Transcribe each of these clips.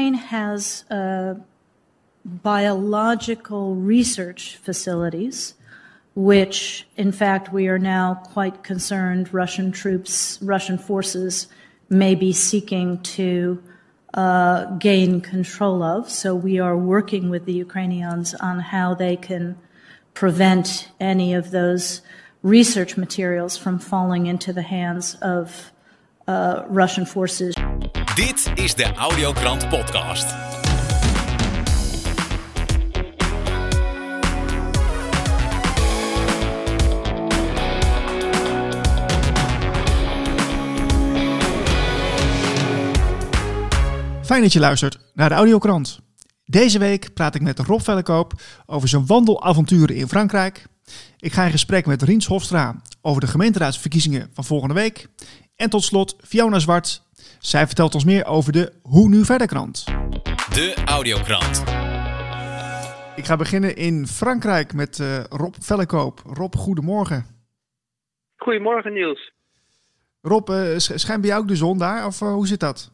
Ukraine has uh, biological research facilities, which, in fact, we are now quite concerned Russian troops, Russian forces may be seeking to uh, gain control of. So we are working with the Ukrainians on how they can prevent any of those research materials from falling into the hands of uh, Russian forces. Dit is de Audiokrant Podcast. Fijn dat je luistert naar de Audiokrant. Deze week praat ik met Rob Vellekoop over zijn wandelavonturen in Frankrijk. Ik ga in gesprek met Riens Hofstra over de gemeenteraadsverkiezingen van volgende week. En tot slot Fiona Zwart. Zij vertelt ons meer over de Hoe Nu Verder krant. De Audiokrant. Ik ga beginnen in Frankrijk met uh, Rob Vellekoop. Rob, goedemorgen. Goedemorgen Niels. Rob, uh, schijnt bij jou ook de zon daar of uh, hoe zit dat?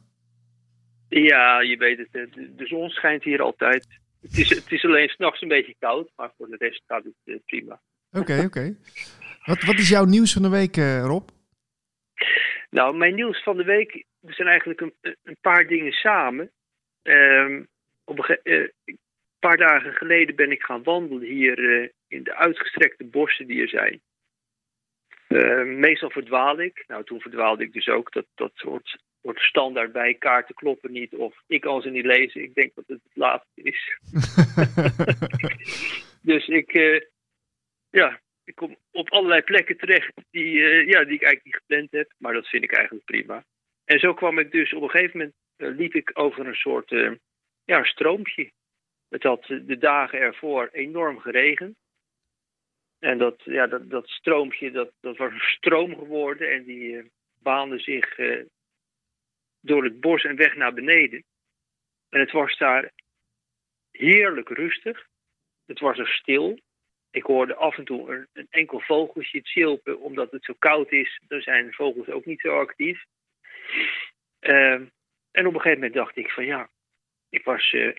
Ja, je weet het. De, de zon schijnt hier altijd. Het is, het is alleen s'nachts een beetje koud, maar voor de rest gaat het uh, prima. Oké, oké. Wat, wat is jouw nieuws van de week, uh, Rob? Nou, mijn nieuws van de week er zijn eigenlijk een, een paar dingen samen. Um, op een, uh, een, paar dagen geleden ben ik gaan wandelen hier in de uitgestrekte bossen die er zijn. Ehm, meestal verdwaal ik. Nou, toen verdwaalde ik dus ook. Dat, dat soort wordt standaard bij kaarten kloppen niet. Of ik kan ze niet lezen. Ik denk dat het het laatste is. dus ik, uh, ja, ik kom op allerlei plekken terecht die, uh, ja, die ik eigenlijk niet gepland heb. Maar dat vind ik eigenlijk prima. En zo kwam ik dus op een gegeven moment, uh, liep ik over een soort ja, stroompje. Het had de dagen ervoor enorm geregend. En dat, ja, dat, dat stroompje, dat, dat was een stroom geworden. En die baande zich door het bos en weg naar beneden. En het was daar heerlijk rustig. Het was er stil. Ik hoorde af en toe een, een enkel vogeltje chilpen, omdat het zo koud is. Dan zijn vogels ook niet zo actief. Uh, en op een gegeven moment dacht ik van ja, ik was uh,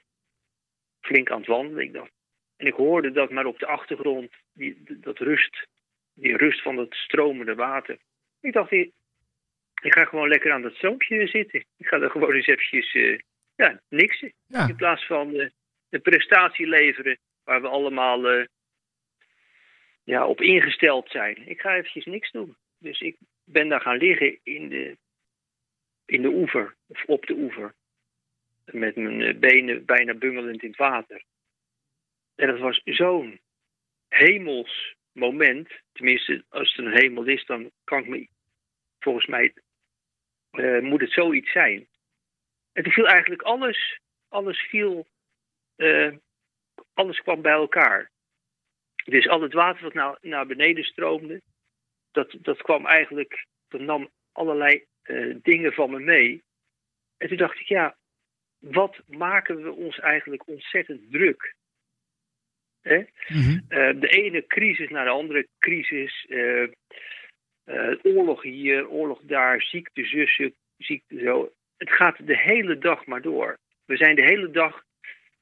flink aan het wandelen. Ik dacht, en ik hoorde dat maar op de achtergrond, die, dat rust, die rust van het stromende water. Ik dacht, ik ga gewoon lekker aan dat stroompje zitten. Ik ga er gewoon eens eventjes, uh, ja, niksen. Ja. In plaats van uh, de prestatie leveren waar we allemaal uh, ja, op ingesteld zijn. Ik ga eventjes niks doen. Dus ik ben daar gaan liggen in de, in de oever, of op de oever. Met mijn benen bijna bungelend in het water. En dat was zo'n hemels moment. Tenminste, als het een hemel is, dan kan ik me volgens mij uh, moet het zoiets zijn. En toen viel eigenlijk alles, alles viel, uh, alles kwam bij elkaar. Dus al het water wat naar, naar beneden stroomde, dat, dat kwam eigenlijk, dat nam allerlei uh, dingen van me mee. En toen dacht ik, ja, wat maken we ons eigenlijk ontzettend druk? Hè? Mm -hmm. de ene crisis naar de andere crisis. Uh, oorlog hier, oorlog daar, ziekte zussen, ziekte zo. Het gaat de hele dag maar door. We zijn de hele dag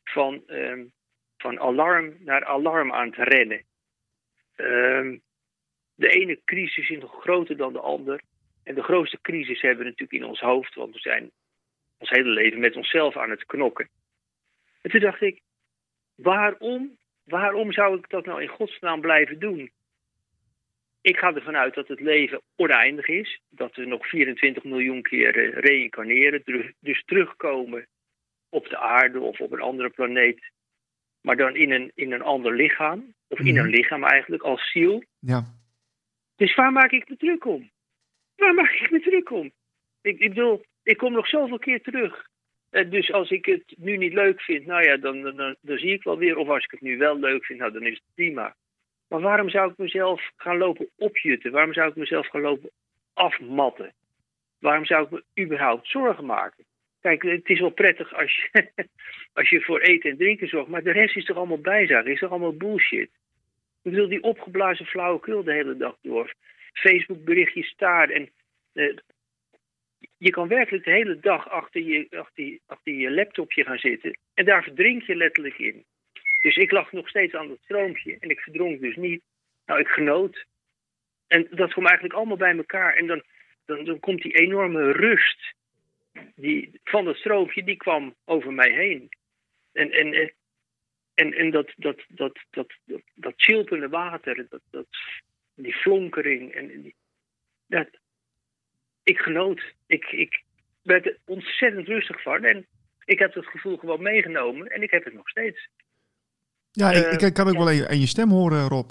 van, um, van alarm naar alarm aan het rennen. Um, de ene crisis is nog groter dan de ander. En de grootste crisis hebben we natuurlijk in ons hoofd, want we zijn ons hele leven met onszelf aan het knokken. En toen dacht ik, waarom, waarom zou ik dat nou in godsnaam blijven doen? Ik ga ervan uit dat het leven oneindig is. Dat we nog 24 miljoen keer uh, reïncarneren. Dus terugkomen op de aarde of op een andere planeet. Maar dan in een, in een ander lichaam. Of in een lichaam eigenlijk, als ziel. Ja. Dus waar maak ik me druk om? Waar maak ik me druk om? Ik, ik bedoel, ik kom nog zoveel keer terug. Uh, dus als ik het nu niet leuk vind, nou ja, dan, dan, dan, zie ik wel weer. Of als ik het nu wel leuk vind, nou dan is het prima. Maar waarom zou ik mezelf gaan lopen opjutten? Waarom zou ik mezelf gaan lopen afmatten? Waarom zou ik me überhaupt zorgen maken? Kijk, het is wel prettig als je, als je voor eten en drinken zorgt, maar de rest is toch allemaal bijzaken, is toch allemaal bullshit? Ik bedoel, die opgeblazen flauwekul de hele dag door. Facebook berichtjes daar en eh, je kan werkelijk de hele dag achter je, achter, achter je laptopje gaan zitten. En daar verdrink je letterlijk in. Dus ik lag nog steeds aan dat stroompje. En ik verdronk dus niet. Nou, ik genoot. En dat kwam eigenlijk allemaal bij elkaar. En dan, dan, dan komt die enorme rust die, van dat stroompje, die kwam over mij heen. En, en, en, en dat, dat, dat, dat, dat, dat chilpende water, dat, dat, die flonkering. En die, dat, ik genoot. Ik, ik werd er ontzettend rustig van. En ik heb het gevoel gewoon meegenomen. En ik heb het nog steeds. Ja, ik, ik kan ook wel aan je stem horen, Rob.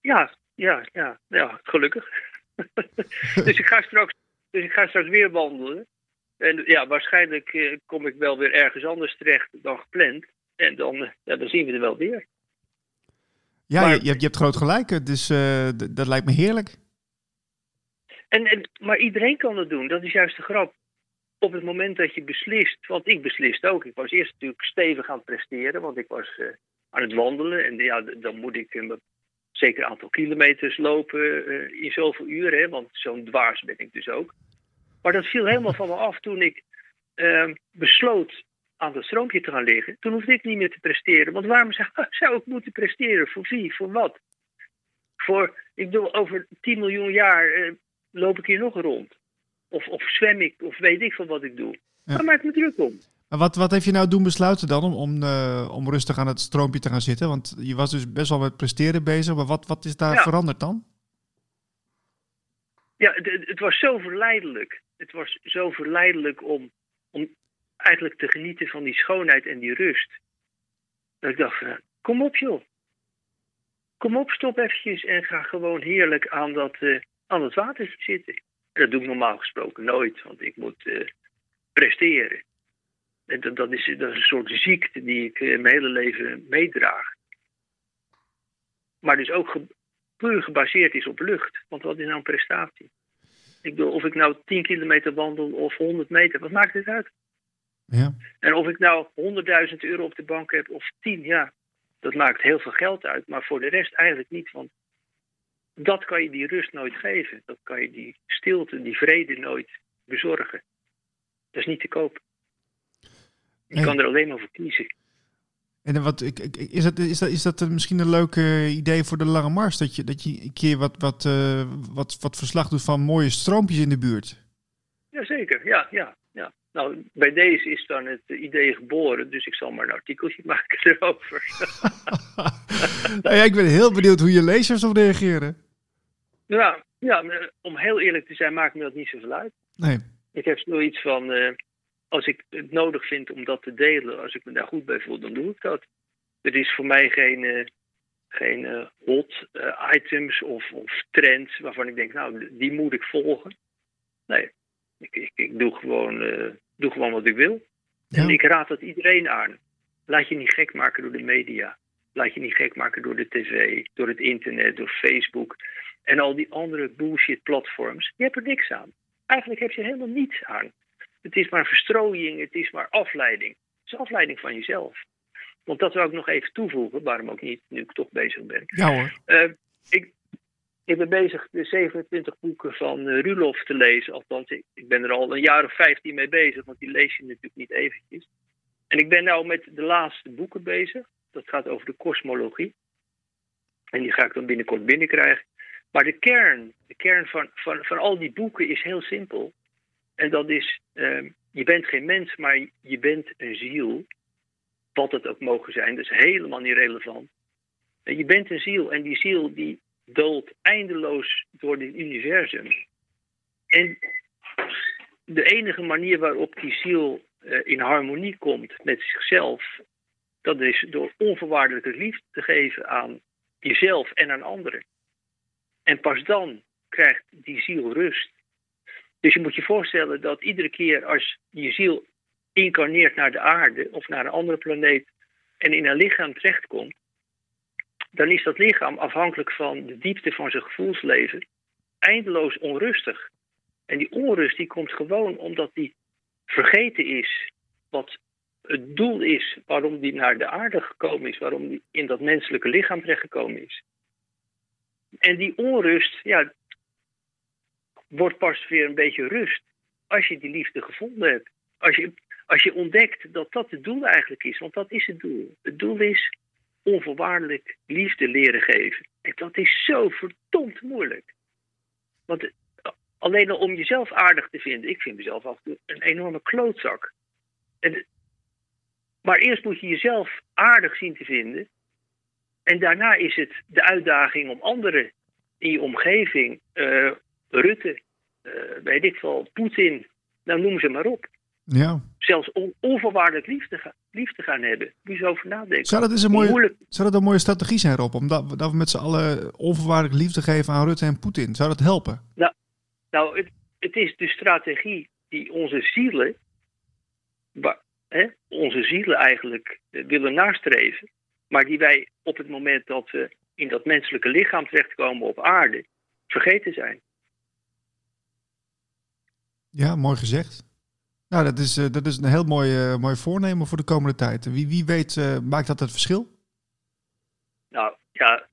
Ja, ja, ja, ja, gelukkig. dus, ik ga straks, dus ik ga straks weer wandelen. En ja, waarschijnlijk eh, kom ik wel weer ergens anders terecht dan gepland. En dan, eh, ja, dan zien we er wel weer. Ja, je, je, hebt, je hebt groot gelijk. Dus uh, dat lijkt me heerlijk. En, en, maar iedereen kan dat doen. Dat is juist de grap. Op het moment dat je beslist, want ik beslist ook. Ik was eerst natuurlijk stevig aan het presteren, want ik was uh, aan het wandelen. En ja, dan moet ik een zeker aantal kilometers lopen uh, in zoveel uren. Hè, want zo'n dwaas ben ik dus ook. Maar dat viel helemaal van me af toen ik besloot aan dat stroompje te gaan liggen. Toen hoefde ik niet meer te presteren. Want waarom zou, ik moeten presteren? Voor wie? Voor wat? Voor, ik bedoel, over 10 miljoen jaar uh, loop ik hier nog rond. Of, of zwem ik, of weet ik van wat ik doe. Ja. Daar maak ik me druk om. Maar wat, wat heeft je nou doen besluiten dan om, om, uh, om rustig aan het stroompje te gaan zitten? Want je was dus best wel met presteren bezig. Maar wat, wat is daar ja. veranderd dan? Ja, het, het, was zo verleidelijk. Het was zo verleidelijk om, om eigenlijk te genieten van die schoonheid en die rust. Dat ik dacht, kom op joh. Kom op, stop eventjes en ga gewoon heerlijk aan dat, uh, aan het water zitten. Dat doe ik normaal gesproken nooit, want ik moet uh, presteren. En dat, dat, is, dat is een soort ziekte die ik mijn hele leven meedraag. Maar dus ook puur gebaseerd is op lucht. Want wat is nou een prestatie? Ik bedoel, of ik nou 10 kilometer wandel of 100 meter, wat maakt het uit? Ja. En of ik nou 100.000 euro op de bank heb of 10, ja, dat maakt heel veel geld uit. Maar voor de rest eigenlijk niet, want dat kan je die rust nooit geven. Dat kan je die stilte, die vrede nooit bezorgen. Dat is niet te koop. Je kan er alleen maar voor kiezen. En wat, is, dat, is, dat, is dat misschien een leuk idee voor de lange mars? Dat je, dat je een keer wat, wat, uh, wat, wat verslag doet van mooie stroompjes in de buurt? Jazeker, ja, ja, ja. Nou, bij deze is dan het idee geboren, dus ik zal maar een artikeltje maken erover. nou ja, ik ben heel benieuwd hoe je lezers op reageren. Ja, ja, om heel eerlijk te zijn, maakt me dat niet zoveel uit. Nee. Ik heb zoiets van, uh, als ik het nodig vind om dat te delen, als ik me daar goed bij voel, dan doe ik dat. Er is voor mij geen, uh, geen uh, hot items of, of trends waarvan ik denk, nou, die moet ik volgen. Nee, ik, ik, ik doe, gewoon, doe gewoon wat ik wil. Ja. En ik raad dat iedereen aan. Laat je niet gek maken door de media. Laat je niet gek maken door de tv, door het internet, door Facebook en al die andere bullshit platforms. Je hebt er niks aan. Eigenlijk heb je er helemaal niets aan. Het is maar verstrooiing, het is maar afleiding. Het is afleiding van jezelf. Want dat wil ik nog even toevoegen, waarom ook niet, nu ik toch bezig ben. Ja hoor. Uh, ik, ik ben bezig de 27 boeken van uh, Rulof te lezen. Althans, ik, ben er al een jaar of 15 mee bezig, want die lees je natuurlijk niet eventjes. En ik ben nou met de laatste boeken bezig. Dat gaat over de kosmologie. En die ga ik dan binnenkort binnenkrijgen. Maar de kern, de kern van, van, van al die boeken is heel simpel. En dat is, uh, je bent geen mens, maar je bent een ziel. Wat het ook mogen zijn, dat is helemaal niet relevant. Je bent een ziel en die ziel die dolt eindeloos door dit universum. En de enige manier waarop die ziel uh, in harmonie komt met zichzelf, dat is door onvoorwaardelijke liefde te geven aan jezelf en aan anderen. En pas dan krijgt die ziel rust. Dus je moet je voorstellen dat iedere keer als je ziel incarneert naar de aarde of naar een andere planeet en in een lichaam terechtkomt, dan is dat lichaam afhankelijk van de diepte van zijn gevoelsleven eindeloos onrustig. En die onrust die komt gewoon omdat die vergeten is wat het doel is waarom die naar de aarde gekomen is, waarom die in dat menselijke lichaam terechtgekomen is. En die onrust, ja, wordt pas weer een beetje rust als je die liefde gevonden hebt. Als je, als je ontdekt dat dat het doel eigenlijk is. Want dat is het doel. Het doel is onvoorwaardelijk liefde leren geven. En dat is zo verdomd moeilijk. Want eh, alleen al om jezelf aardig te vinden. Ik vind mezelf af en toe een enorme klootzak. En, maar eerst moet je jezelf aardig zien te vinden. En daarna is het de uitdaging om anderen in je omgeving, uh, Rutte, uh, weet ik wel, Poetin, nou noem ze maar op. Ja. Zelfs on, onvoorwaardelijk liefde, ga, liefde gaan hebben. Moet je zo over nadenken. Zou dat, een mooie, zou dat een mooie strategie zijn, Rob? Omdat dat we met z'n allen onvoorwaardelijk liefde geven aan Rutte en Poetin. Zou dat helpen? Nou, nou het, het is de strategie die onze zielen, hè, onze zielen eigenlijk eh, willen nastreven. Maar die wij op het moment dat we in dat menselijke lichaam terechtkomen op aarde, vergeten zijn. Ja, mooi gezegd. Nou, dat is, uh, dat is een heel mooi, uh, mooi voornemen voor de komende tijd. Wie, wie weet, uh, maakt dat het verschil? Nou ja,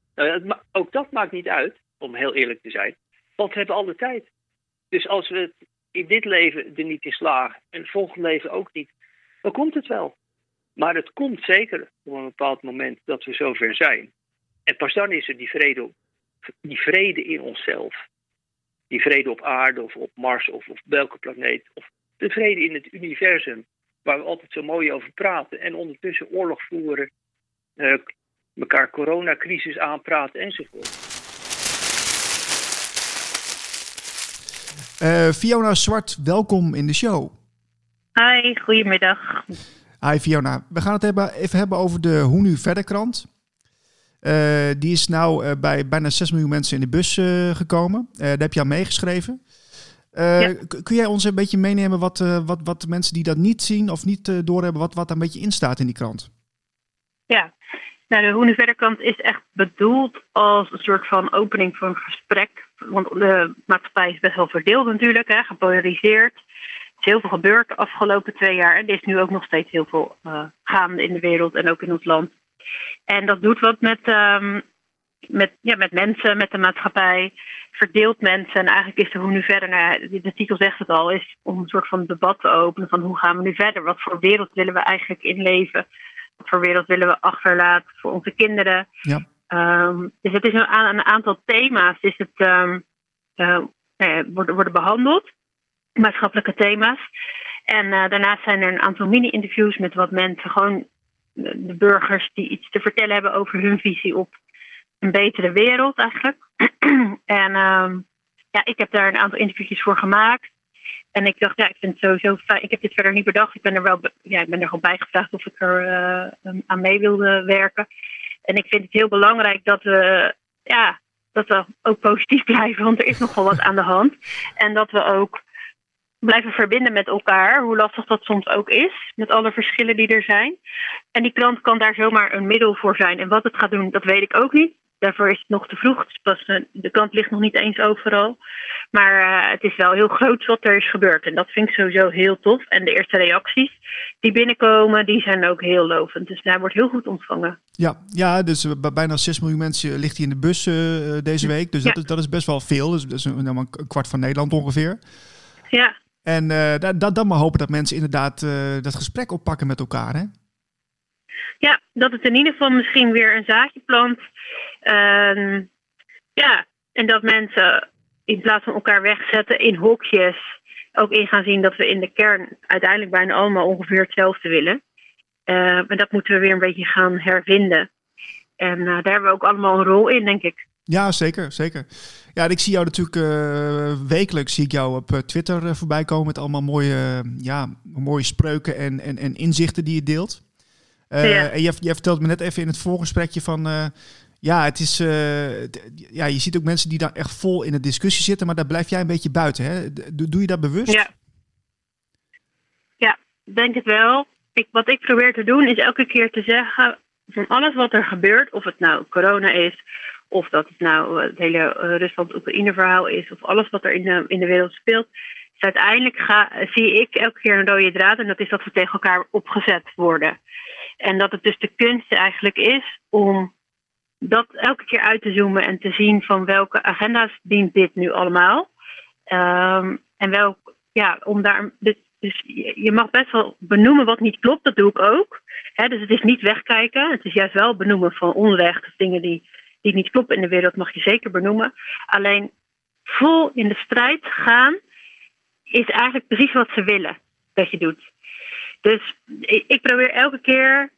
ook dat maakt niet uit, om heel eerlijk te zijn. Want we hebben alle tijd. Dus als we het in dit leven er niet in slagen en het volgende leven ook niet, dan komt het wel. Maar het komt zeker op een bepaald moment dat we zover zijn. En pas dan is er die vrede, die vrede in onszelf. Die vrede op aarde of op Mars of op welke planeet. Of de vrede in het universum, waar we altijd zo mooi over praten. En ondertussen oorlog voeren, uh, elkaar coronacrisis aanpraten enzovoort. Uh, Fiona Zwart, welkom in de show. Hi, goedemiddag. Hi Fiona, we gaan het hebben, even hebben over de Hoe Nu Verder krant. Uh, die is nou uh, bij bijna 6 miljoen mensen in de bus uh, gekomen. daar heb je aan meegeschreven. Ja. Kun jij ons een beetje meenemen wat, wat, wat de mensen die dat niet zien of niet doorhebben, wat, wat daar een beetje in staat in die krant? Ja, nou, de Hoe Nu Verder krant is echt bedoeld als een soort van opening voor een gesprek. Want de maatschappij is best wel verdeeld natuurlijk, hè, gepolariseerd is heel veel gebeurd de afgelopen twee jaar. En er is nu ook nog steeds heel veel gaande in de wereld en ook in ons land. En dat doet wat met, um, met, ja, met mensen, met de maatschappij. Verdeelt mensen. En eigenlijk is er hoe nu verder. Nou, de titel zegt het al, is om een soort van debat te openen van hoe gaan we nu verder? Wat voor wereld willen we eigenlijk inleven? Wat voor wereld willen we achterlaten voor onze kinderen? Ja. Um, dus het is een, een aantal thema's is het, um, uh, worden, worden behandeld maatschappelijke thema's. En uh, daarnaast zijn er een aantal mini-interviews met wat mensen, gewoon de burgers die iets te vertellen hebben over hun visie op een betere wereld eigenlijk. en uh, ja, ik heb daar een aantal interviewjes voor gemaakt. En ik dacht, ja, ik vind het sowieso fijn. Ik heb dit verder niet bedacht. Ik ben er wel, ja, ik ben er gewoon bij gevraagd of ik er uh, aan mee wilde werken. En ik vind het heel belangrijk dat we, ja, dat we ook positief blijven, want er is nogal wat aan de hand. En dat we ook blijven verbinden met elkaar, hoe lastig dat soms ook is, met alle verschillen die er zijn. En die krant kan daar zomaar een middel voor zijn. En wat het gaat doen, dat weet ik ook niet. Daarvoor is het nog te vroeg. Eh, de krant ligt nog niet eens overal. Maar uh, het is wel heel groot wat er is gebeurd. En dat vind ik sowieso heel tof. En de eerste reacties die binnenkomen, die zijn ook heel lovend. Dus daar wordt heel goed ontvangen. Ja, ja dus bijna 6 miljoen mensen ligt hij in de bus uh, deze week. Dus ja. dat, is, dat is best wel veel. Dus dat is een, een kwart van Nederland ongeveer. Ja. En uh, dat, dan maar hopen dat mensen inderdaad dat gesprek oppakken met elkaar. Hè? Ja, dat het in ieder geval misschien weer een zaadje plant. Uh, ja, en dat mensen in plaats van elkaar wegzetten in hokjes, ook in gaan zien dat we in de kern uiteindelijk bijna allemaal ongeveer hetzelfde willen. Uh, maar dat moeten we weer een beetje gaan hervinden. En daar hebben we ook allemaal een rol in, denk ik. Ja, zeker, zeker. Ja, ik zie jou natuurlijk uh, wekelijks zie ik jou op Twitter uh, voorbij komen met allemaal mooie, ja, mooie spreuken en, en, en inzichten die je deelt. Ja. En jij vertelt me net even in het voorgesprekje van, ja, het is, ja, je ziet ook mensen die daar echt vol in de discussie zitten, maar daar blijf jij een beetje buiten. Hè? Doe, je dat bewust? Ja, ja denk het wel. Ik, wat ik probeer te doen is elke keer te zeggen van alles wat er gebeurt, of het nou corona is of dat het nou het hele Rusland-Oekraïne verhaal is, of alles wat er in de, in de wereld speelt. Uiteindelijk zie ik elke keer een rode draad en dat is dat we tegen elkaar opgezet worden. En dat het dus de kunst eigenlijk is om dat elke keer uit te zoomen en te zien van welke agenda's dient dit nu allemaal. Um, en welk, ja, om daar. Dus, dus je mag best wel benoemen wat niet klopt, dat doe ik ook. Dus het is niet wegkijken, het is juist wel benoemen van onrecht of dingen die, die niet kloppen in de wereld, mag je zeker benoemen. Alleen vol in de strijd gaan is eigenlijk precies wat ze willen dat je doet. Dus ik, probeer elke keer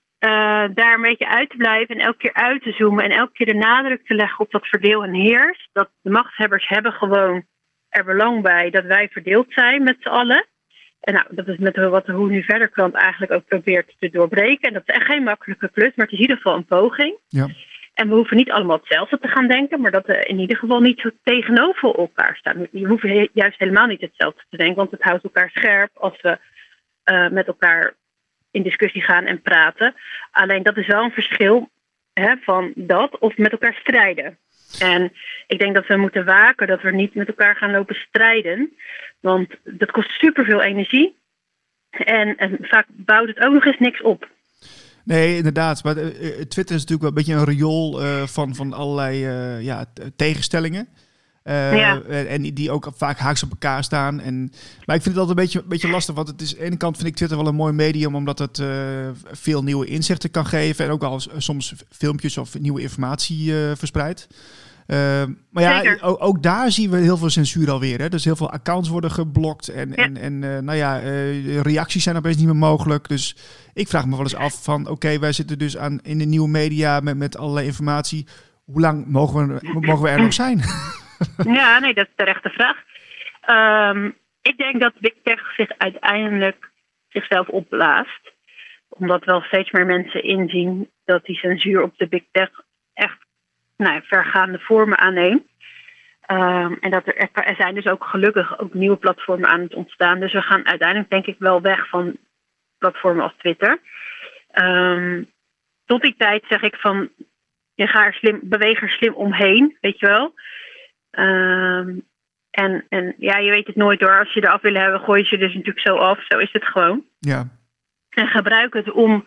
daar een beetje uit te blijven en elke keer uit te zoomen en elke keer de nadruk te leggen op dat verdeel en heers. Dat de machthebbers hebben gewoon er belang bij dat wij verdeeld zijn met z'n allen. En nou, dat is met wat de Hoe Nu Verder krant eigenlijk ook probeert te doorbreken. En dat is echt geen makkelijke klus, maar het is in ieder geval een poging. Ja. En we hoeven niet allemaal hetzelfde te gaan denken, maar dat we in ieder geval niet zo tegenover elkaar staan. Je hoeft juist helemaal niet hetzelfde te denken, want het houdt elkaar scherp als we uh, met elkaar in discussie gaan en praten. Alleen dat is wel een verschil hè, van dat of met elkaar strijden. En ik denk dat we moeten waken dat we niet met elkaar gaan lopen strijden. Want dat kost superveel energie. En, en vaak bouwt het ook nog eens niks op. Nee, inderdaad. Maar uh, Twitter is natuurlijk wel een beetje een riool uh, van, van allerlei ja, tegenstellingen. Ja. En die ook vaak haaks op elkaar staan. En, maar ik vind het altijd een beetje, een beetje lastig. Want het is, aan de ene kant vind ik Twitter wel een mooi medium. Omdat het veel nieuwe inzichten kan geven. En ook al soms filmpjes of nieuwe informatie verspreidt. Uh, maar ja, ook, ook, daar zien we heel veel censuur alweer. Hè? Dus heel veel accounts worden geblokt. En, ja. en, en nou ja, reacties zijn opeens niet meer mogelijk. Dus ik vraag me wel eens af van... oké, wij zitten dus aan, in de nieuwe media met, met allerlei informatie. Hoe lang mogen we, mogen we er nog zijn? ja, nee, dat is de rechte vraag. Um, ik denk dat Big Tech zich uiteindelijk zichzelf opblaast. Omdat wel steeds meer mensen inzien dat die censuur op de Big Tech echt nou, vergaande vormen aanneemt. Um, en dat er, er zijn dus ook gelukkig ook nieuwe platformen aan het ontstaan. Dus we gaan uiteindelijk denk ik wel weg van platformen als Twitter. Um, tot die tijd zeg ik van, je er slim, beweeg er slim omheen, weet je wel. Um, en, en ja, je weet het nooit door. Als je eraf wil hebben, gooi je ze dus natuurlijk zo af. Zo is het gewoon. Ja. En gebruik het om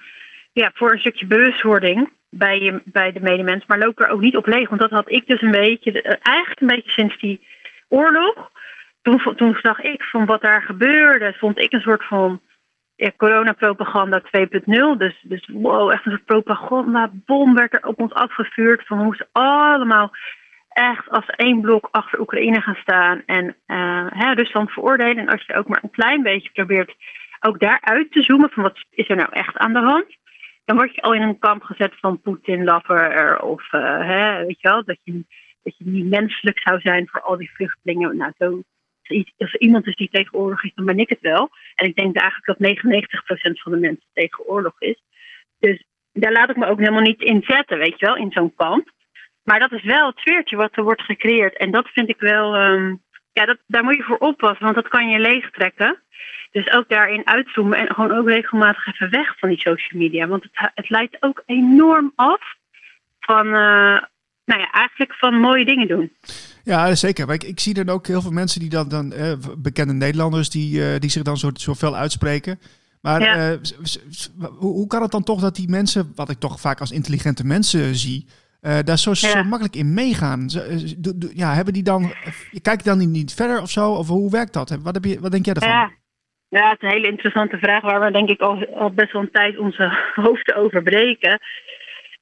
ja, voor een stukje bewustwording bij, je, bij de medemens, maar loop er ook niet op leeg. Want dat had ik dus een beetje, eh, eigenlijk een beetje sinds die oorlog. Toen, toen zag ik van wat daar gebeurde, vond ik een soort van ja, coronapropaganda 2.0. Dus, dus wow, echt een soort propagandabom werd er op ons afgevuurd. Van we moesten allemaal echt als één blok achter Oekraïne gaan staan en uh, hè, Rusland veroordelen. En als je ook maar een klein beetje probeert ook daaruit te zoomen van wat is er nou echt aan de hand dan word je al in een kamp gezet van Poetin-lover of uh, hè, weet je wel, dat je, dat je niet menselijk zou zijn voor al die vluchtelingen. Nou, zo, als iemand is die tegen oorlog is, dan ben ik het wel. En ik denk eigenlijk dat 99% van de mensen tegen oorlog is. Dus daar laat ik me ook helemaal niet in zetten, weet je wel, in zo'n kamp. Maar dat is wel het sfeertje wat er wordt gecreëerd. En dat vind ik wel, um, ja, dat, daar moet je voor oppassen, want dat kan je leegtrekken. Dus ook daarin uitzoomen en gewoon ook regelmatig even weg van die social media. Want het, het leidt ook enorm af van, uh, nou ja, eigenlijk van mooie dingen doen. Ja, zeker. Maar ik, ik zie dan ook heel veel mensen die dan, dan eh, bekende Nederlanders, die, uh, die zich dan zo, zo fel uitspreken. Maar ja. uh, hoe, hoe kan het dan toch dat die mensen, wat ik toch vaak als intelligente mensen zie, uh, daar zo, ja. zo, makkelijk in meegaan. Do, ja, hebben die dan, kijk je dan niet, niet verder of zo? Of hoe werkt dat? Wat, heb je, wat denk jij ervan? Ja. Ja, het is een hele interessante vraag waar we denk ik al, al best wel een tijd onze hoofden over breken.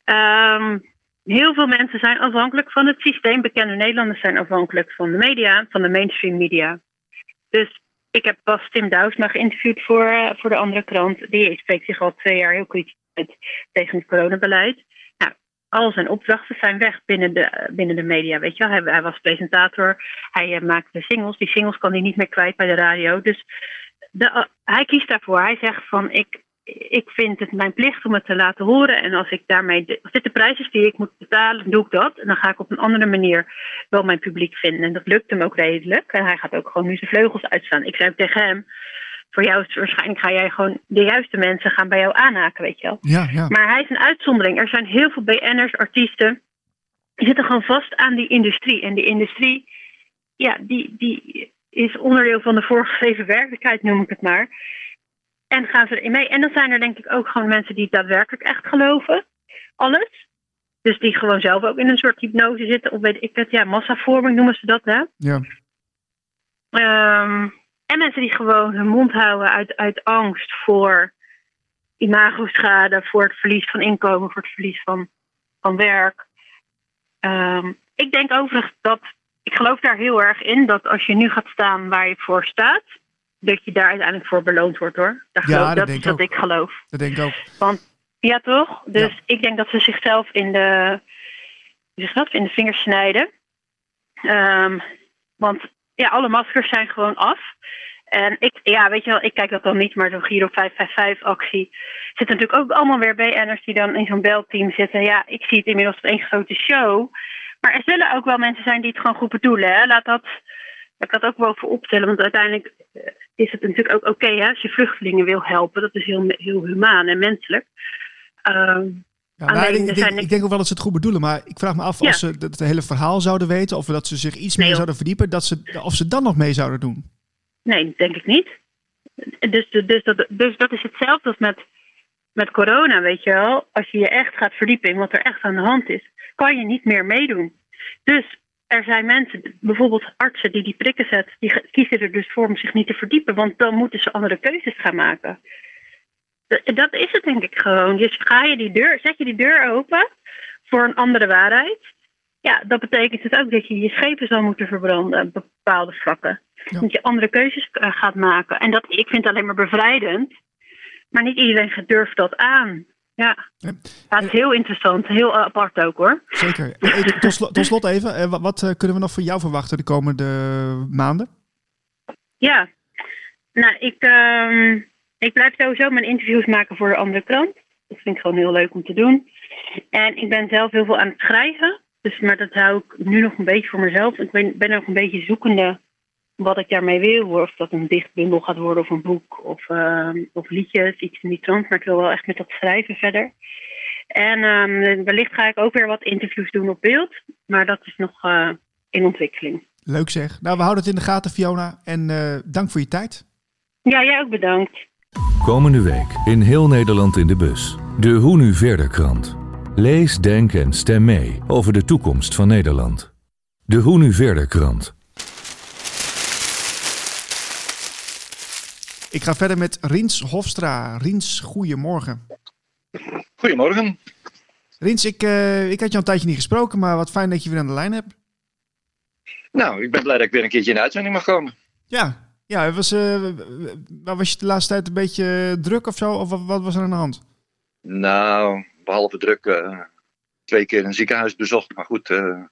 Um, heel veel mensen zijn afhankelijk van het systeem. Bekende Nederlanders zijn afhankelijk van de media, van de mainstream media. Dus ik heb pas Tim Douwsma geïnterviewd voor, uh, voor de andere krant. Die spreekt zich al twee jaar heel kritisch uit tegen het coronabeleid. Al zijn opdrachten zijn weg binnen de, binnen de media. Weet je wel. Hij, was presentator, hij uh, maakte singles. Die singles kan hij niet meer kwijt bij de radio. Dus de, uh, hij kiest daarvoor. Hij zegt van ik, ik vind het mijn plicht om het te laten horen. En als ik daarmee de, als dit de prijs is die ik moet betalen, doe ik dat. En dan ga ik op een andere manier wel mijn publiek vinden. En dat lukt hem ook redelijk. En hij gaat ook gewoon nu zijn vleugels uitstaan. Ik zei tegen hem. Voor jou is het waarschijnlijk ga jij gewoon de juiste mensen gaan bij jou aanhaken, weet je wel. Ja, ja. Maar hij is een uitzondering. Er zijn heel veel BN'ers, artiesten, die zitten gewoon vast aan die industrie. En die industrie, ja, die, die is onderdeel van de voorgeschreven werkelijkheid, noem ik het maar. En gaan ze erin mee. En dan zijn er denk ik ook gewoon mensen die daadwerkelijk echt geloven. Alles. Dus die gewoon zelf ook in een soort hypnose zitten. Of weet ik het, ja, massavorming noemen ze dat, hè? Ja. Um, En mensen die gewoon hun mond houden uit, uit angst voor imagoschade, voor het verlies van inkomen, voor het verlies van, van werk. Ehm, ik denk overigens dat, ik geloof daar heel erg in, dat als je nu gaat staan waar je voor staat, dat je daar uiteindelijk voor beloond wordt hoor. Daar Ja, geloof, dat dat denk is ik wat ik geloof. Dat denk ik ook. Want ja, toch? Dus Ja. ik denk dat ze zichzelf in de, in de vingers snijden. Ehm, want ja, alle maskers zijn gewoon af. En ik, ja, weet je wel, ik kijk dat dan niet, maar zo'n Giro 555-actie zit natuurlijk ook allemaal weer BN'ers die dan in zo'n belteam zitten. Ja, ik zie het inmiddels als één grote show. Maar er zullen ook wel mensen zijn die het gewoon goed bedoelen. Hè? Laat dat, laat dat ook boven opstellen, want uiteindelijk eh, is het natuurlijk ook oké hè, als je vluchtelingen wil helpen. Dat is heel, heel humaan en menselijk. Ehm, Ja, Alleen, nou, ik, denk, zijn- ik denk ook wel dat ze het goed bedoelen, maar ik vraag me af Ja. als ze het, hele verhaal zouden weten of dat ze zich iets Nee, meer zouden verdiepen, dat ze, of ze dan nog mee zouden doen. Nee, denk ik niet. Dus, dus, dat, dus dat is hetzelfde als met, met corona, weet je wel. Als je je echt gaat verdiepen in wat er echt aan de hand is, kan je niet meer meedoen. Dus er zijn mensen, bijvoorbeeld artsen die die prikken zetten, die kiezen er dus voor om zich niet te verdiepen, want dan moeten ze andere keuzes gaan maken. Dat is het denk ik gewoon. Dus ga je die deur, zet je die deur open voor een andere waarheid. Ja, dat betekent het ook dat je je schepen zal moeten verbranden op bepaalde vlakken. Ja. Dat je andere keuzes eh, gaat maken. En dat, ik vind het alleen maar bevrijdend. Maar niet iedereen durft dat aan. Ja, Ja. Het is heel interessant. Heel eh, apart ook hoor. Zeker. Tot slot, tot slot even, eh, wat, wat, kunnen we nog van jou verwachten de komende maanden? Ja, nou, ik, ehm, ik blijf sowieso mijn interviews maken voor de andere krant. Dat vind ik gewoon heel leuk om te doen. En ik ben zelf heel veel aan het schrijven. Dus, maar dat hou ik nu nog een beetje voor mezelf. Ik ben, ben nog een beetje zoekende wat ik daarmee wil. Of dat een dichtbundel gaat worden of een boek of, ehm, of liedjes, iets in die trant. Maar ik wil wel echt met dat schrijven verder. En ehm, wellicht ga ik ook weer wat interviews doen op beeld. Maar dat is nog eh, in ontwikkeling. Leuk zeg. Nou, we houden het in de gaten, Fiona. En eh, dank voor je tijd. Ja, jij ook bedankt. Komende week in heel Nederland in de bus. De Hoe Nu Verder krant. Lees, denk en stem mee over de toekomst van Nederland. De Hoe Nu Verder krant. Ik ga verder met Rins Hofstra. Rins, goedemorgen. Goedemorgen. Rins, ik, eh, ik had je al een tijdje niet gesproken, maar wat fijn dat je weer aan de lijn hebt. Nou, ik ben blij dat ik weer een keertje in de uitzending mag komen. Ja, ja was, eh, was je de laatste tijd een beetje druk of zo? Of wat, wat was er aan de hand? Nou, behalve druk, eh, twee keer een ziekenhuis bezocht. Maar goed, eh,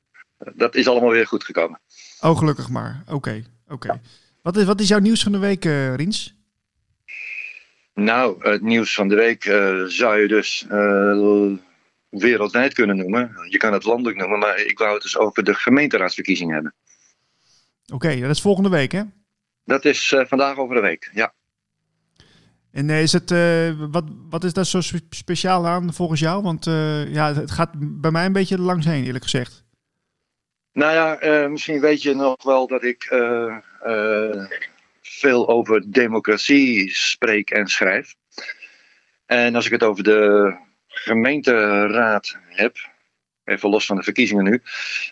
dat is allemaal weer goed gekomen. Oh, gelukkig maar. Oké, oké. Wat, is, wat is jouw nieuws van de week, eh Rins? Nou, het nieuws van de week eh, zou je dus eh, wereldwijd kunnen noemen. Je kan het landelijk noemen, maar ik wou het dus over de gemeenteraadsverkiezingen hebben. Oké, dat is volgende week, hè? Dat is eh, vandaag over de week, ja. En eh, is het, eh, wat, wat is daar zo spe- speciaal aan volgens jou? Want ja, het gaat bij mij een beetje langs heen, eerlijk gezegd. Nou ja, misschien weet je nog wel dat ik veel over democratie spreek en schrijf. En als ik het over de gemeenteraad heb, even los van de verkiezingen nu,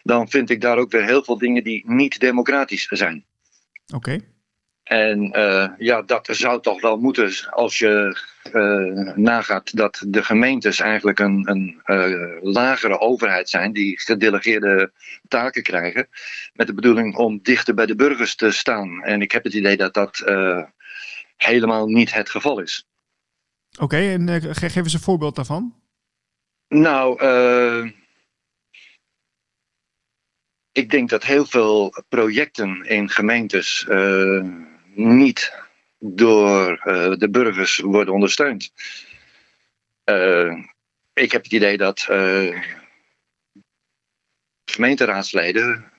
dan vind ik daar ook weer heel veel dingen die niet democratisch zijn. Oké. En eh, ja, dat zou toch wel moeten als je eh, nagaat dat de gemeentes eigenlijk een, een eh, lagere overheid zijn die gedelegeerde taken krijgen. Met de bedoeling om dichter bij de burgers te staan. En ik heb het idee dat dat helemaal niet het geval is. Oké, en ge- geef eens een voorbeeld daarvan. Nou, ik denk dat heel veel projecten in gemeentes niet door eh, de burgers worden ondersteund. Eh, ik heb het idee dat eh, gemeenteraadsleden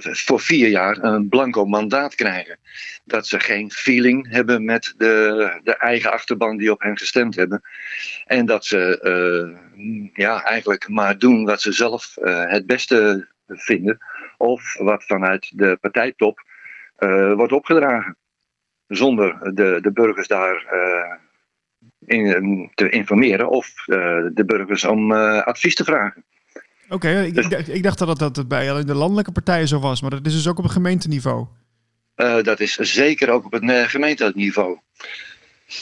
voor vier jaar een blanco mandaat krijgen. Dat ze geen feeling hebben met de, de eigen achterban die op hen gestemd hebben. En dat ze ja, eigenlijk maar doen wat ze zelf het beste vinden. Of wat vanuit de partijtop wordt opgedragen. Zonder de, de burgers daar eh, in, te informeren of eh, de burgers om eh, advies te vragen. Oké, ik, ik, dacht- ik dacht dat het, dat het bij alleen de landelijke partijen zo was, maar dat is dus ook op een gemeenteniveau. Uh, dat is zeker ook op het gemeentelijk niveau.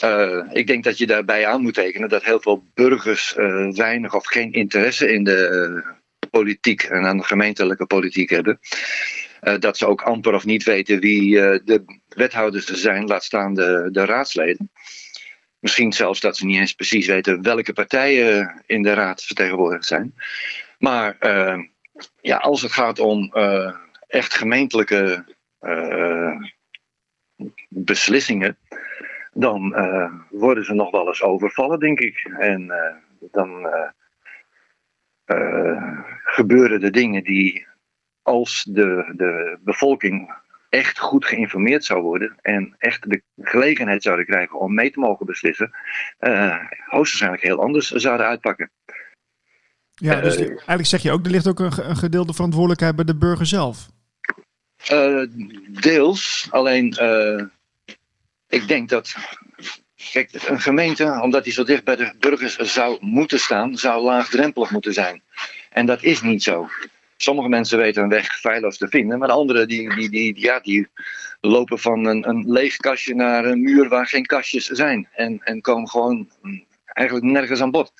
Uh, ik denk dat je daarbij aan moet tekenen dat heel veel burgers uh, weinig of geen interesse in de politiek en aan de gemeentelijke politiek hebben. dat ze ook amper of niet weten wie de wethouders zijn, laat staan de, de raadsleden. Misschien zelfs dat ze niet eens precies weten welke partijen in de raad vertegenwoordigd zijn. Maar uh, ja, als het gaat om uh, echt gemeentelijke uh, beslissingen, dan worden ze nog wel eens overvallen, denk ik. En dan gebeuren de dingen die als de, de bevolking echt goed geïnformeerd zou worden en echt de gelegenheid zouden krijgen om mee te mogen beslissen, uh, hoogstwaarschijnlijk heel anders zouden uitpakken. Ja, dus uh, eigenlijk zeg je ook, er ligt ook een, een gedeelde verantwoordelijkheid bij de burger zelf. Uh, deels, alleen ik denk dat Kijk, een gemeente, omdat die zo dicht bij de burgers zou moeten staan, zou laagdrempelig moeten zijn. En dat is niet zo. Sommige mensen weten een weg feilloos te vinden, maar anderen die, die, die, ja, die lopen van een, een leeg kastje naar een muur waar geen kastjes zijn. En, en komen gewoon eigenlijk nergens aan bod.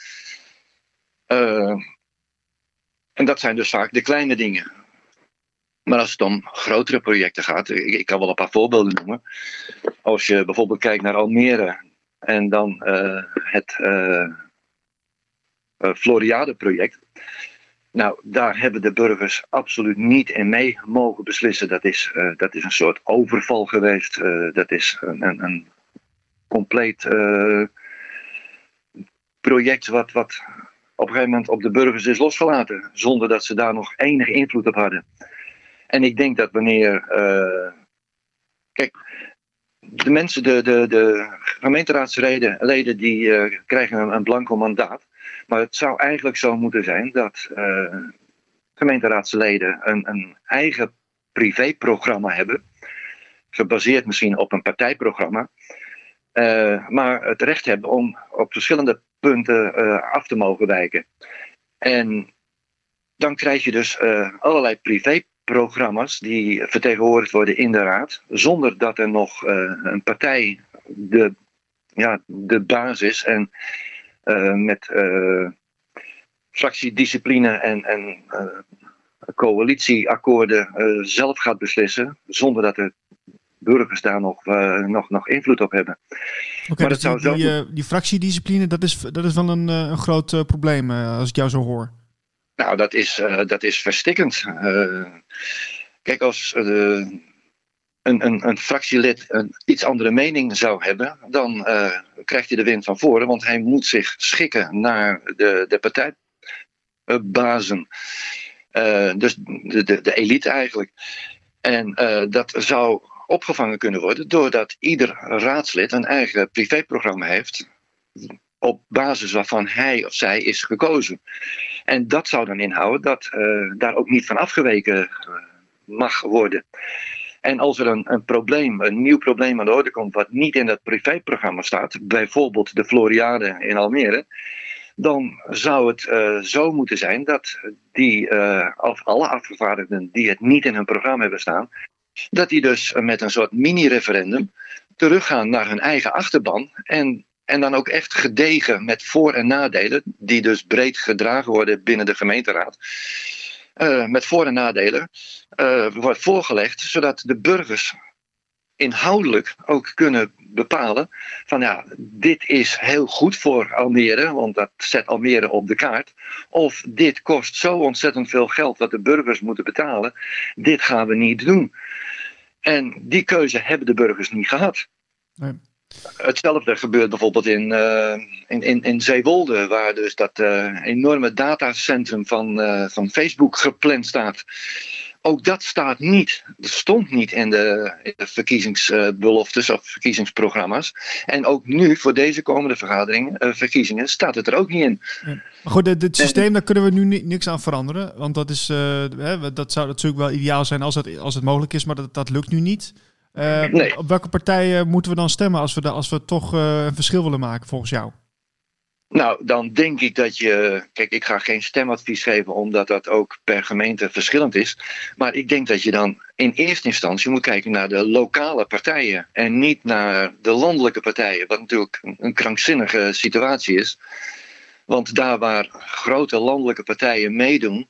Uh, en dat zijn dus vaak de kleine dingen. Maar als het om grotere projecten gaat, ik, kan wel een paar voorbeelden noemen. Als je bijvoorbeeld kijkt naar Almere en dan uh, het uh, Floriade-project. Nou, daar hebben de burgers absoluut niet in mee mogen beslissen. Dat is, uh, dat is een soort overval geweest. Uh, dat is een, een, een compleet uh, project wat, wat op een gegeven moment op de burgers is losgelaten. Zonder dat ze daar nog enige invloed op hadden. En ik denk dat wanneer. kijk, de mensen, de, de, de gemeenteraadsleden, die krijgen een, een blanco mandaat. Maar het zou eigenlijk zo moeten zijn dat uh, gemeenteraadsleden een, een eigen privéprogramma hebben. Gebaseerd misschien op een partijprogramma. Uh, maar het recht hebben om op verschillende punten uh, af te mogen wijken. En dan krijg je dus allerlei privéprogramma's die vertegenwoordigd worden in de raad. Zonder dat er nog een partij de, ja, de basis en met uh, fractiediscipline en, en uh, coalitieakkoorden zelf gaat beslissen, zonder dat de burgers daar nog, nog, nog invloed op hebben. Oké, maar dus dat die, die, die, fractiediscipline, dat is, dat is wel een, een groot probleem als ik jou zo hoor. Nou, dat is, dat is verstikkend. kijk, als een, een, een fractielid een iets andere mening zou hebben, dan uh, krijgt hij de wind van voren, want hij moet zich schikken naar de, de partijbazen. Uh, dus de, de, de, elite eigenlijk. En uh, dat zou opgevangen kunnen worden doordat ieder raadslid een eigen privéprogramma heeft. Op basis waarvan hij of zij is gekozen. En dat zou dan inhouden dat daar ook niet van afgeweken mag worden. En als er een, een probleem, een nieuw probleem aan de orde komt, wat niet in dat privéprogramma staat, bijvoorbeeld de Floriade in Almere, dan zou het uh, zo moeten zijn dat die, uh, of alle afgevaardigden die het niet in hun programma hebben staan, dat die dus met een soort mini-referendum teruggaan naar hun eigen achterban en, en dan ook echt gedegen met voor- en nadelen, die dus breed gedragen worden binnen de gemeenteraad. Uh, met voor- en nadelen uh, wordt voorgelegd, zodat de burgers inhoudelijk ook kunnen bepalen van ja, dit is heel goed voor Almere, want dat zet Almere op de kaart. Of dit kost zo ontzettend veel geld dat de burgers moeten betalen, dit gaan we niet doen. En die keuze hebben de burgers niet gehad. Nee. Hetzelfde gebeurt bijvoorbeeld in, uh, in, in, in Zeewolde, waar dus dat uh, enorme datacentrum van, uh, van Facebook gepland staat. Ook dat staat niet, dat stond niet in de, in de verkiezingsbeloftes of verkiezingsprogramma's. En ook nu, voor deze komende vergaderingen, verkiezingen, staat het er ook niet in. Ja. Maar goed, dit, systeem, daar kunnen we nu niks aan veranderen. Want dat, is, hè, dat zou natuurlijk wel ideaal zijn als het, als het mogelijk is, maar dat, dat lukt nu niet. Uh, nee. Op welke partij moeten we dan stemmen als we, de, als we toch uh, een verschil willen maken volgens jou? Nou, dan denk ik dat je. Kijk, ik ga geen stemadvies geven, omdat dat ook per gemeente verschillend is. Maar ik denk dat je dan in eerste instantie moet kijken naar de lokale partijen en niet naar de landelijke partijen, wat natuurlijk een krankzinnige situatie is. Want daar waar grote landelijke partijen meedoen,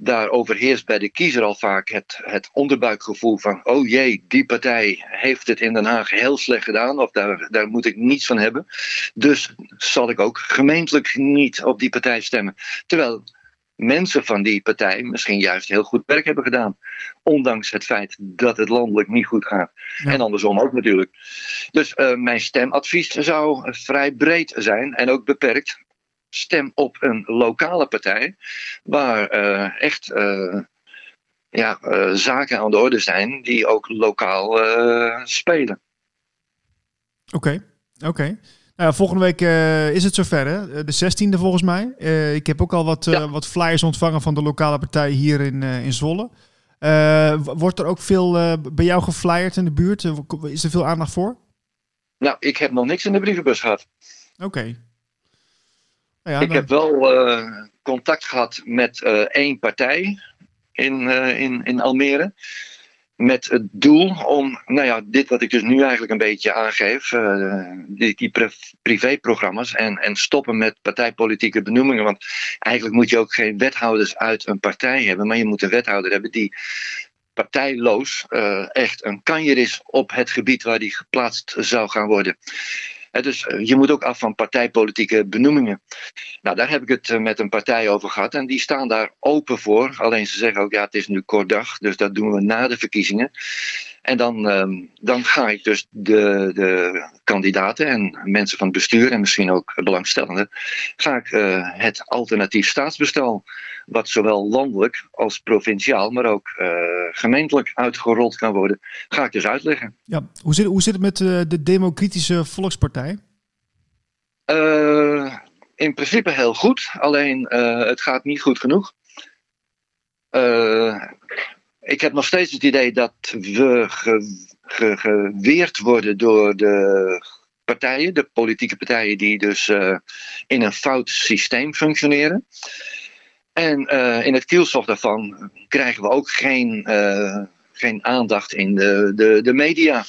daar overheerst bij de kiezer al vaak het, het onderbuikgevoel van: oh jee, die partij heeft het in Den Haag heel slecht gedaan, of daar, daar moet ik niets van hebben. Dus zal ik ook gemeentelijk niet op die partij stemmen. Terwijl mensen van die partij misschien juist heel goed werk hebben gedaan. Ondanks het feit dat het landelijk niet goed gaat. En andersom ook natuurlijk. Dus uh, mijn stemadvies zou vrij breed zijn en ook beperkt stem op een lokale partij waar uh, echt uh, ja, uh, zaken aan de orde zijn die ook lokaal spelen. Oké, okay, oké. Okay. Nou, volgende week is het zover, hè? de 16e volgens mij. ik heb ook al wat, ja. wat flyers ontvangen van de lokale partij hier in, in Zwolle. wordt er ook veel bij jou geflyerd in de buurt? is er veel aandacht voor? Nou, ik heb nog niks in de brievenbus gehad. Oké, ja, ik heb wel uh, contact gehad met uh, één partij in, uh, in, in Almere. Met het doel om, nou ja, dit wat ik dus nu eigenlijk een beetje aangeef, die, die privéprogramma's en, en stoppen met partijpolitieke benoemingen. Want eigenlijk moet je ook geen wethouders uit een partij hebben, maar je moet een wethouder hebben die partijloos echt een kanjer is op het gebied waar die geplaatst zou gaan worden dus eh, je moet ook af van partijpolitieke benoemingen. Nou, daar heb ik het eh, met een partij over gehad en die staan daar open voor. Alleen ze zeggen ook, ja, het is nu kort dag, dus dat doen we na de verkiezingen. En dan, ehm, dan ga ik dus de, de kandidaten en mensen van het bestuur en misschien ook belangstellenden, ga ik uh, het alternatief staatsbestel, wat zowel landelijk als provinciaal, maar ook uh, gemeentelijk uitgerold kan worden, ga ik dus uitleggen. Ja, hoe zit, hoe zit het met uh, de Democratische Volkspartij? in principe heel goed, alleen het gaat niet goed genoeg ik heb nog steeds het idee dat we geweerd worden door de partijen, de politieke partijen die dus uh, in een fout systeem functioneren. En uh, in het kielzog daarvan krijgen we ook geen, uh, geen aandacht in de, de, de media.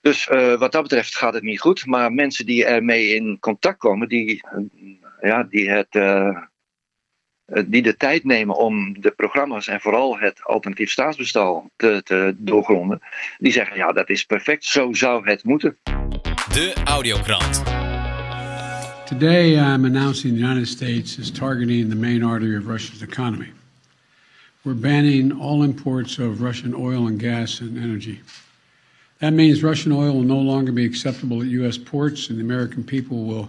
Dus wat dat betreft gaat het niet goed. Maar mensen die ermee in contact komen, die, ja, die het eh, die de tijd nemen om de programma's en vooral het alternatief staatsbestel te, te doorgronden, die zeggen ja, dat is perfect, zo zou het moeten. De Audiokrant. Today I'm announcing the United States is targeting the main artery of Russia's economy. We're banning all imports of Russian oil and gas and energy. That means Russian oil will no longer be acceptable at U.S. ports, and the American people will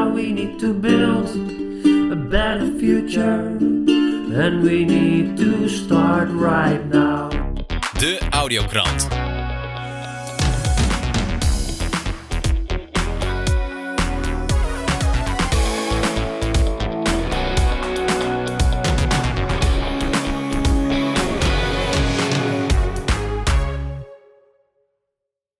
We need to build a better future. And we need to start right now. De Audiokrant.